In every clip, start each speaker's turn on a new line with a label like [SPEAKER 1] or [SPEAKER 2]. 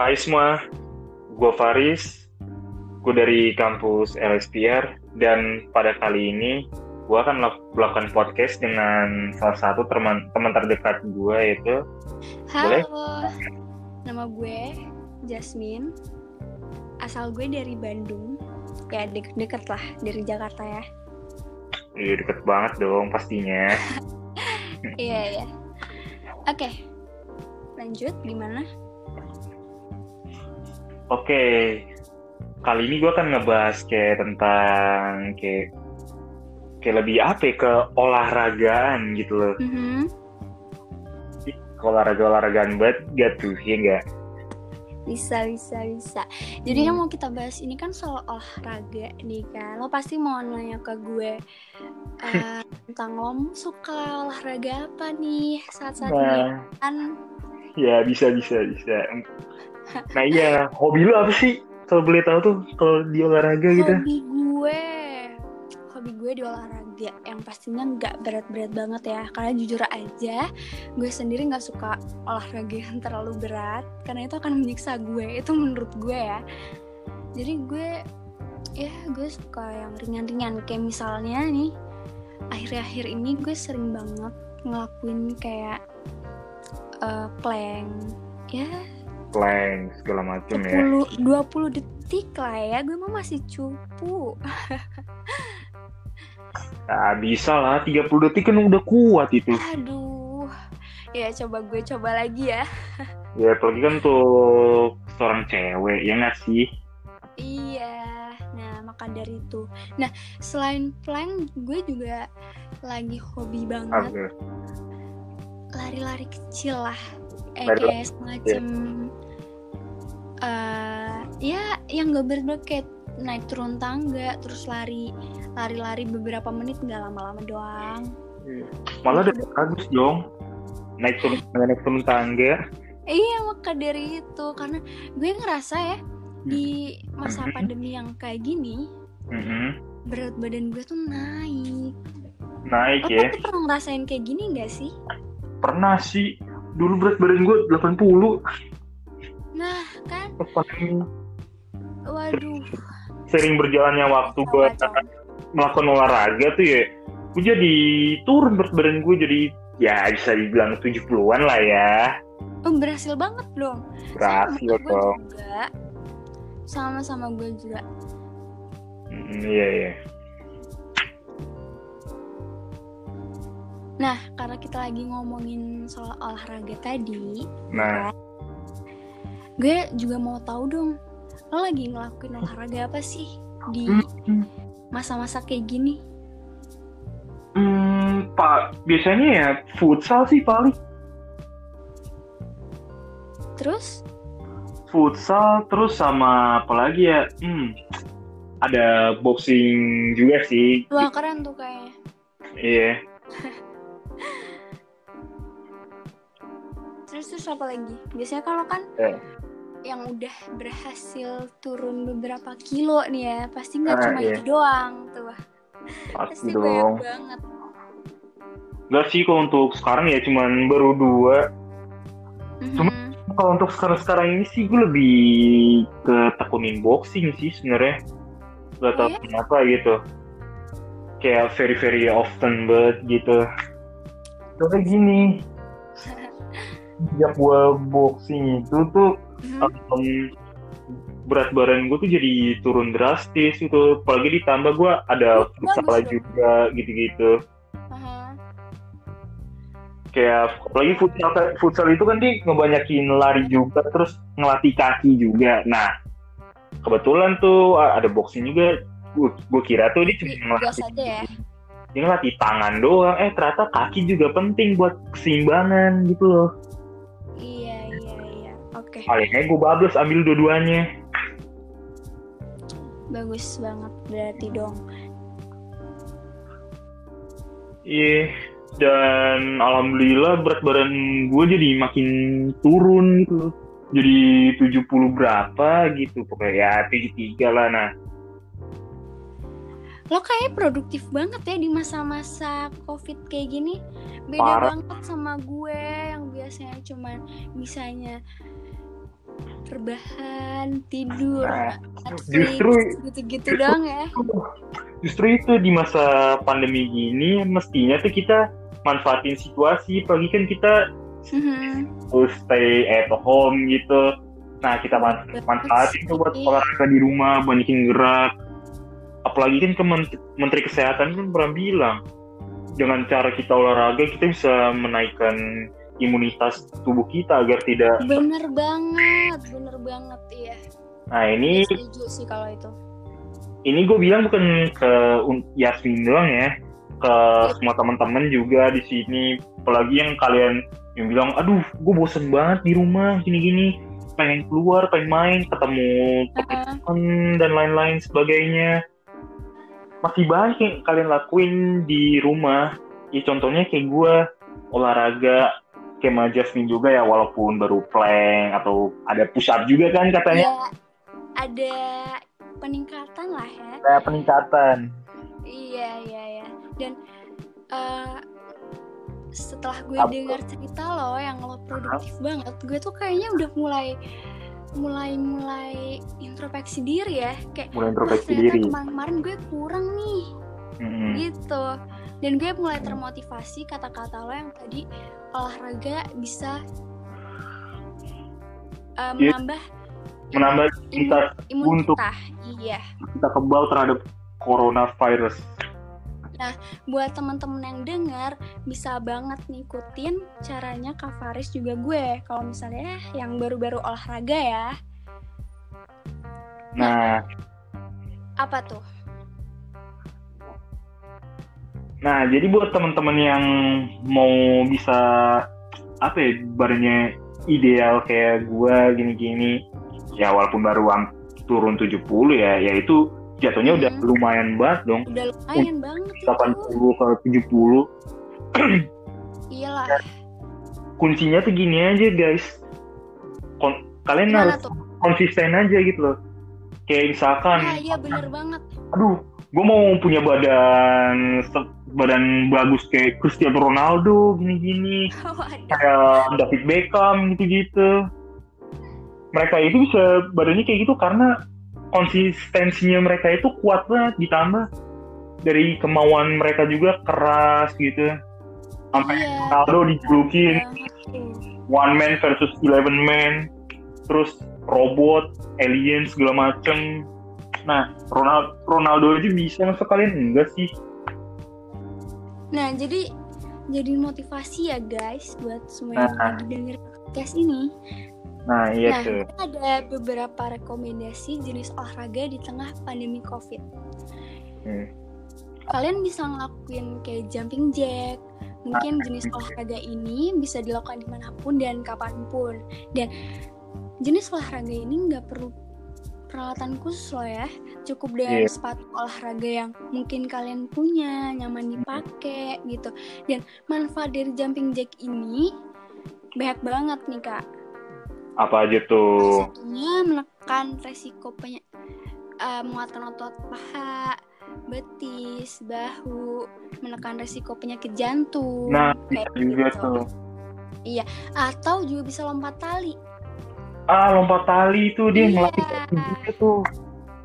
[SPEAKER 1] Hai semua, gue Faris, gue dari kampus LSPR, dan pada kali ini gue akan melakukan podcast dengan salah satu teman teman terdekat gue yaitu
[SPEAKER 2] Halo, nama gue Jasmine. Asal gue dari Bandung, ya deket-deket lah dari Jakarta ya.
[SPEAKER 1] Iya deket banget dong pastinya.
[SPEAKER 2] Iya ya. Oke, lanjut gimana?
[SPEAKER 1] Oke, kali ini gue akan ngebahas kayak tentang kayak kayak lebih apa ya, ke olahragaan gitu loh.
[SPEAKER 2] Mhm.
[SPEAKER 1] Ke olahraga olahragaan banget gak tuh ya enggak?
[SPEAKER 2] Bisa, bisa, bisa. Jadi yang mau kita bahas ini kan soal olahraga nih kan. Lo pasti mau nanya ke gue eh, tentang lo suka olahraga apa nih saat-saat ini
[SPEAKER 1] Nah,
[SPEAKER 2] kan?
[SPEAKER 1] Ya bisa bisa bisa. Nah iya, hobi lu apa sih? Kalau boleh tahu tuh kalau di olahraga gitu.
[SPEAKER 2] Hobi gue, hobi gue di olahraga yang pastinya nggak berat-berat banget ya. Karena jujur aja, gue sendiri nggak suka olahraga yang terlalu berat karena itu akan menyiksa gue. Itu menurut gue ya. Jadi gue, ya gue suka yang ringan-ringan. Kayak misalnya nih, akhir-akhir ini gue sering banget ngelakuin kayak eh, plank, ya
[SPEAKER 1] Plank segala macam ya.
[SPEAKER 2] 10 20 detik lah ya gue mah masih cupu
[SPEAKER 1] Nah, bisa lah 30 detik kan udah kuat itu.
[SPEAKER 2] aduh ya coba gue coba lagi ya
[SPEAKER 1] Ya apalagi kan untuk seorang cewek ya nggak sih?
[SPEAKER 2] iya nah maka dari itu nah selain plank gue juga lagi hobi banget
[SPEAKER 1] Aduh.
[SPEAKER 2] Lari-lari kecil lah eh, kayak semacam eh ya yang gak kayak naik turun tangga terus lari lari-lari beberapa menit nggak lama-lama doang
[SPEAKER 1] Malah udah bagus dong. Naik turun naik turun tangga.
[SPEAKER 2] Iya maka dari itu karena gue ngerasa ya di masa
[SPEAKER 1] Mhm.
[SPEAKER 2] pandemi yang kayak gini
[SPEAKER 1] Mhm.
[SPEAKER 2] berat badan gue tuh naik.
[SPEAKER 1] Naik
[SPEAKER 2] Lo
[SPEAKER 1] ya.
[SPEAKER 2] tapi pernah ngerasain kayak gini gak sih?
[SPEAKER 1] Pernah sih. Dulu berat badan gue 80.
[SPEAKER 2] Nah kan,
[SPEAKER 1] Pas pandemi.
[SPEAKER 2] waduh.
[SPEAKER 1] Sering berjalannya waktu gue
[SPEAKER 2] Kacau.
[SPEAKER 1] melakukan olahraga tuh ya. Gue jadi turun berat badan gue jadi ya bisa dibilang 70-an lah ya.
[SPEAKER 2] Oh, berhasil banget dong.
[SPEAKER 1] Berhasil
[SPEAKER 2] sama
[SPEAKER 1] dong.
[SPEAKER 2] Sama-sama gue juga.
[SPEAKER 1] Mm, iya iya.
[SPEAKER 2] Nah, karena kita lagi ngomongin soal olahraga tadi,
[SPEAKER 1] Nah,
[SPEAKER 2] gue juga mau tahu dong, lo lagi ngelakuin olahraga apa sih di
[SPEAKER 1] Hmm.
[SPEAKER 2] masa-masa kayak gini?
[SPEAKER 1] hmm, Pak, biasanya ya futsal sih paling.
[SPEAKER 2] Terus?
[SPEAKER 1] Futsal terus sama apa lagi ya? Hmm, ada boxing juga sih.
[SPEAKER 2] Wah keren tuh kayaknya.
[SPEAKER 1] Iya.
[SPEAKER 2] Terus terus apa lagi? Biasanya kalau kan
[SPEAKER 1] Eh.
[SPEAKER 2] yang udah berhasil turun beberapa kilo nih ya, pasti nggak
[SPEAKER 1] Ah,
[SPEAKER 2] cuma
[SPEAKER 1] iya.
[SPEAKER 2] itu doang tuh.
[SPEAKER 1] Pasti
[SPEAKER 2] Pasti
[SPEAKER 1] dong.
[SPEAKER 2] banyak banget.
[SPEAKER 1] Enggak sih kalau untuk sekarang ya cuman baru dua. Cuma-
[SPEAKER 2] Mhm.
[SPEAKER 1] Kalau untuk sekarang-sekarang ini sih gue lebih ke tekunin boxing sih sebenarnya. Gak tau
[SPEAKER 2] Oh, ya?
[SPEAKER 1] kenapa gitu. Kayak very very often banget gitu. Soalnya gini. Sejak gue boxing itu tuh
[SPEAKER 2] Mhm.
[SPEAKER 1] um, berat badan gue tuh jadi turun drastis gitu. Apalagi ditambah gue ada futsal
[SPEAKER 2] dong.
[SPEAKER 1] juga gitu-gitu.
[SPEAKER 2] Aha.
[SPEAKER 1] kayak apalagi futsal futsal itu kan dia ngebanyakin lari juga terus ngelatih kaki juga nah kebetulan tuh ada boxing juga gue kira tuh dia cuma ngelatih
[SPEAKER 2] ya.
[SPEAKER 1] dia ngelatih tangan doang eh ternyata kaki juga penting buat keseimbangan gitu loh
[SPEAKER 2] Iya iya Oke,
[SPEAKER 1] palingnya gue bablas ambil dua-duanya
[SPEAKER 2] bagus banget berarti dong.
[SPEAKER 1] iya dan alhamdulillah berat badan gue jadi makin turun gitu loh jadi 70 berapa gitu pokoknya ya 73 lah nah
[SPEAKER 2] Lo kayak produktif banget ya di masa-masa covid kayak gini. Beda
[SPEAKER 1] Parah.
[SPEAKER 2] banget sama gue yang biasanya cuman bisanya rebahan tidur
[SPEAKER 1] Nah,
[SPEAKER 2] Netflix,
[SPEAKER 1] justru-
[SPEAKER 2] gitu-gitu dong ya
[SPEAKER 1] Justru itu di masa pandemi gini mestinya tuh kita manfaatin situasi. Apalagi kan kita
[SPEAKER 2] Mhm.
[SPEAKER 1] harus stay at home gitu. Nah kita man- manfaatin tuh buat olahraga di rumah, banyakin gerak. Apalagi kan ke Men- Menteri Kesehatan kan pernah bilang dengan cara kita olahraga kita bisa menaikkan imunitas tubuh kita agar tidak.
[SPEAKER 2] bener banget bener banget iya
[SPEAKER 1] Nah ini
[SPEAKER 2] setuju sih kalau itu
[SPEAKER 1] ini gue bilang bukan ke Yasmin doang ya, ke semua teman-teman juga di sini. Apalagi yang kalian yang bilang, aduh, gue bosen banget di rumah gini-gini, pengen keluar, pengen main, ketemu teman dan lain-lain sebagainya. Masih banyak yang kalian lakuin di rumah. Ya contohnya kayak gue olahraga kayak sama Jasmine juga ya walaupun baru plank atau ada push up juga kan katanya.
[SPEAKER 2] Ya ada peningkatan lah ya.
[SPEAKER 1] Ada peningkatan.
[SPEAKER 2] Iya iya iya. Dan eh, setelah gue
[SPEAKER 1] Apa?
[SPEAKER 2] dengar cerita lo yang lo produktif banget, gue tuh kayaknya udah mulai mulai mulai introspeksi diri ya. Kayak
[SPEAKER 1] mulai
[SPEAKER 2] "Wah,
[SPEAKER 1] introspeksi diri.
[SPEAKER 2] kemarin-kemarin gue kurang nih.
[SPEAKER 1] Mm-mm.
[SPEAKER 2] gitu dan gue mulai termotivasi kata-kata lo yang tadi olahraga bisa
[SPEAKER 1] Iya.
[SPEAKER 2] menambah
[SPEAKER 1] menambah kita
[SPEAKER 2] imun
[SPEAKER 1] untuk-
[SPEAKER 2] kita iya.
[SPEAKER 1] kita kebal terhadap coronavirus.
[SPEAKER 2] buat teman-teman yang dengar bisa banget ngikutin caranya Kak Faris juga gue. Kalau misalnya yang baru-baru olahraga ya.
[SPEAKER 1] Nah,
[SPEAKER 2] apa tuh
[SPEAKER 1] nah jadi buat teman-teman yang mau bisa apa ya badannya ideal kayak gua gini-gini, ya walaupun baru turun 70 ya, ya itu jatuhnya udah
[SPEAKER 2] Hmm.
[SPEAKER 1] lumayan banget dong.
[SPEAKER 2] udah lumayan banget itu
[SPEAKER 1] 80 ke 70.
[SPEAKER 2] iyalah
[SPEAKER 1] Kuncinya tuh gini aja, guys. Kon- kalian
[SPEAKER 2] gimana
[SPEAKER 1] harus
[SPEAKER 2] tuh
[SPEAKER 1] konsisten aja gitu loh. Kayak misalkan
[SPEAKER 2] ah iya bener banget
[SPEAKER 1] aduh gue mau punya badan badan bagus kayak Cristiano Ronaldo gini-gini. Kayak David Beckham gitu-gitu. Mereka itu bisa badannya kayak gitu karena konsistensinya mereka itu kuat banget ditambah dari kemauan mereka juga keras gitu. Sampai
[SPEAKER 2] Iya.
[SPEAKER 1] Ronaldo dijulukin
[SPEAKER 2] banget tuh.
[SPEAKER 1] one man versus eleven man. Terus robot alien segala macem. Nah Ronaldo Ronaldo aja bisa masa kalian? Enggak sih
[SPEAKER 2] nah jadi jadi motivasi ya guys buat semua yang
[SPEAKER 1] Nah.
[SPEAKER 2] lagi denger podcast ini
[SPEAKER 1] nah iya
[SPEAKER 2] nah,
[SPEAKER 1] tuh
[SPEAKER 2] ada beberapa rekomendasi jenis olahraga di tengah pandemi COVID.
[SPEAKER 1] Hmm.
[SPEAKER 2] Kalian bisa ngelakuin kayak jumping jack. Mungkin
[SPEAKER 1] Ah,
[SPEAKER 2] jenis olahraga ini bisa dilakukan di mana pun dan kapan pun. Dan jenis olahraga ini nggak perlu peralatan khusus loh ya. Cukup dengan
[SPEAKER 1] Iya.
[SPEAKER 2] sepatu olahraga yang mungkin kalian punya, nyaman dipakai gitu. Dan manfaat dari jumping jack ini banyak banget nih kak.
[SPEAKER 1] apa aja tuh
[SPEAKER 2] satunya menekan resiko peny- eh, muatan otot paha, betis, bahu, menekan resiko penyakit jantung,
[SPEAKER 1] nah
[SPEAKER 2] kayak
[SPEAKER 1] bisa juga
[SPEAKER 2] gitu.
[SPEAKER 1] tuh
[SPEAKER 2] atau juga bisa lompat tali.
[SPEAKER 1] Ah lompat tali itu dia
[SPEAKER 2] Iya.
[SPEAKER 1] ngelatih juga tuh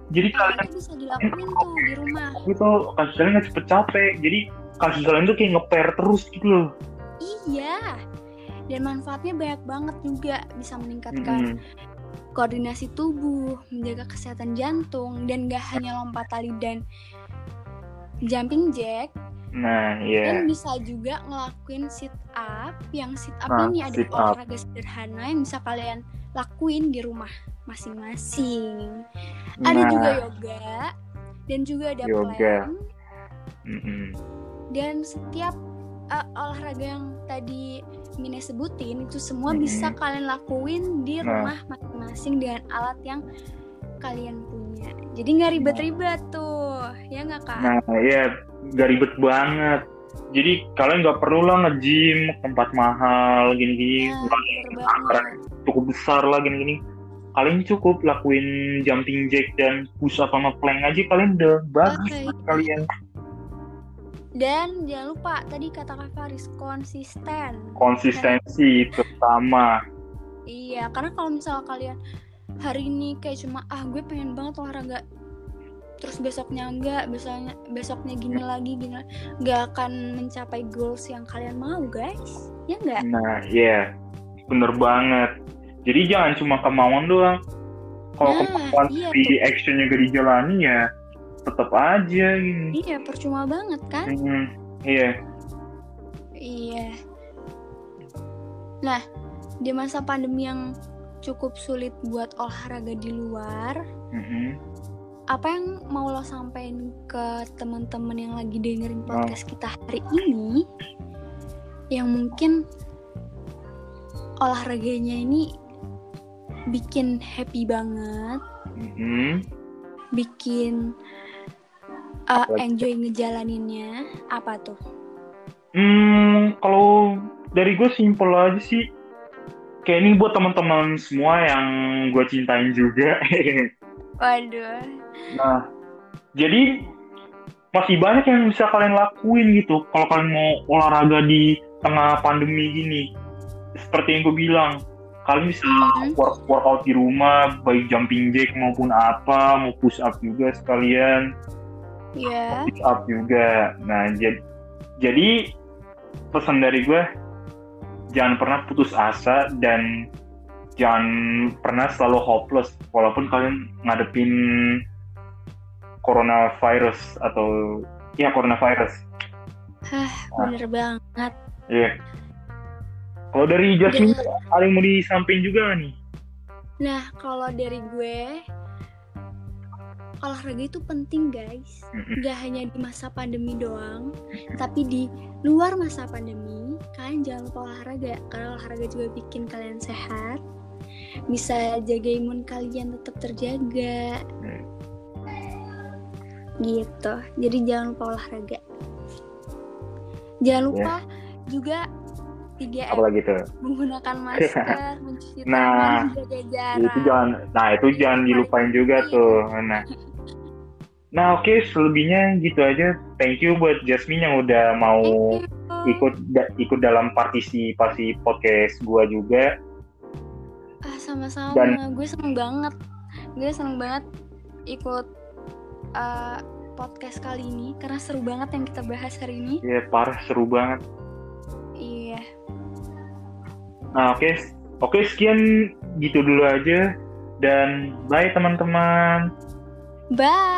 [SPEAKER 1] jadi kalian
[SPEAKER 2] itu bisa dilakuin tuh di rumah.
[SPEAKER 1] itu kaki kalian nggak cepet capek jadi kaki kalian tuh kayak ngeper terus gitu loh
[SPEAKER 2] Iya. Dan manfaatnya banyak banget juga bisa meningkatkan
[SPEAKER 1] Mm-mm.
[SPEAKER 2] koordinasi tubuh, menjaga kesehatan jantung, dan gak hanya lompat tali dan jumping jack,
[SPEAKER 1] nah iya
[SPEAKER 2] Dan bisa juga ngelakuin sit up. Yang sit up
[SPEAKER 1] Nah,
[SPEAKER 2] ini ada olahraga sederhana yang bisa kalian lakuin di rumah masing-masing. Ada
[SPEAKER 1] Nah,
[SPEAKER 2] juga yoga dan juga ada
[SPEAKER 1] Yoga.
[SPEAKER 2] plank.
[SPEAKER 1] mm-mm.
[SPEAKER 2] Dan setiap uh, olahraga yang tadi Mine sebutin itu semua
[SPEAKER 1] Mm-mm.
[SPEAKER 2] bisa kalian lakuin di
[SPEAKER 1] Nah.
[SPEAKER 2] rumah masing-masing dengan alat yang kalian punya. Jadi nggak ribet-ribet tuh, ya nggak kak?
[SPEAKER 1] Nah, iya, gak ribet banget. Jadi kalian nggak perlu lah nge-gym tempat mahal gini-gini,
[SPEAKER 2] Nah,
[SPEAKER 1] Cukup besar lah gini-gini. Kalian cukup lakuin jumping jack dan push up sama plank aja kalian udah bagus buat kalian.
[SPEAKER 2] Dan jangan lupa tadi kata Kak Faris konsisten.
[SPEAKER 1] Konsistensi terutama.
[SPEAKER 2] Iya, karena kalau misalnya kalian hari ini kayak cuma ah gue pengen banget olahraga terus besoknya enggak besoknya besoknya gini lagi gini nggak akan mencapai goals yang kalian mau guys ya enggak
[SPEAKER 1] Nah, iya. Bener banget. Jadi jangan cuma kemauan doang. Kalau
[SPEAKER 2] Nah,
[SPEAKER 1] kemauan
[SPEAKER 2] iya
[SPEAKER 1] di
[SPEAKER 2] tuh.
[SPEAKER 1] actionnya gak dijalani ya tetap aja gini.
[SPEAKER 2] iya percuma banget kan
[SPEAKER 1] Hmm, iya.
[SPEAKER 2] Iya. Nah, di masa pandemi yang cukup sulit buat olahraga di luar,
[SPEAKER 1] Mhm.
[SPEAKER 2] apa yang mau lo sampein ke teman-teman yang lagi dengerin
[SPEAKER 1] Oh.
[SPEAKER 2] podcast kita hari ini yang mungkin olahraganya ini bikin happy banget,
[SPEAKER 1] Mhm.
[SPEAKER 2] bikin uh, enjoy ngejalaninnya. Apa tuh?
[SPEAKER 1] Hmm, kalau dari gue simpel aja sih. Kayak ini buat teman-teman semua yang gue cintain juga.
[SPEAKER 2] Waduh.
[SPEAKER 1] Nah, jadi masih banyak yang bisa kalian lakuin gitu kalau kalian mau olahraga di tengah pandemi gini. Seperti yang gue bilang, kalian bisa
[SPEAKER 2] Mhm.
[SPEAKER 1] work, workout di rumah, baik jumping jack maupun apa, mau push up juga sekalian,
[SPEAKER 2] Ya.
[SPEAKER 1] push up juga. Nah, jadi, jadi pesan dari gue, jangan pernah putus asa dan jangan pernah selalu hopeless walaupun kalian ngadepin coronavirus atau ya coronavirus.
[SPEAKER 2] Hah, bener banget.
[SPEAKER 1] Iya. Kalau dari Jasmine ada yang mau disampaikan juga nih?
[SPEAKER 2] Nah, kalau dari gue, olahraga itu penting guys. Gak hanya di masa pandemi doang, tapi di luar masa pandemi, kalian jangan lupa olahraga. Karena olahraga juga bikin kalian sehat, bisa jaga imun kalian tetap terjaga. Gitu. Jadi jangan lupa olahraga. Jangan
[SPEAKER 1] Ya.
[SPEAKER 2] lupa juga 3M
[SPEAKER 1] Apalagi tuh?
[SPEAKER 2] menggunakan masker, mencuci
[SPEAKER 1] Nah,
[SPEAKER 2] tangan, jaga jarak.
[SPEAKER 1] Itu jangan, nah itu jangan dilupain juga tuh. Nah, nah oke selebihnya gitu aja. Thank you buat Jasmine yang udah mau ikut da- ikut dalam partisipasi podcast gua juga.
[SPEAKER 2] Ah, sama-sama.
[SPEAKER 1] Dan-
[SPEAKER 2] Gue seneng banget. Gue seneng banget ikut uh, podcast kali ini karena seru banget yang kita bahas hari ini.
[SPEAKER 1] Ya parah seru banget. Nah oke, oke sekian gitu dulu aja dan bye teman-teman.
[SPEAKER 2] Bye.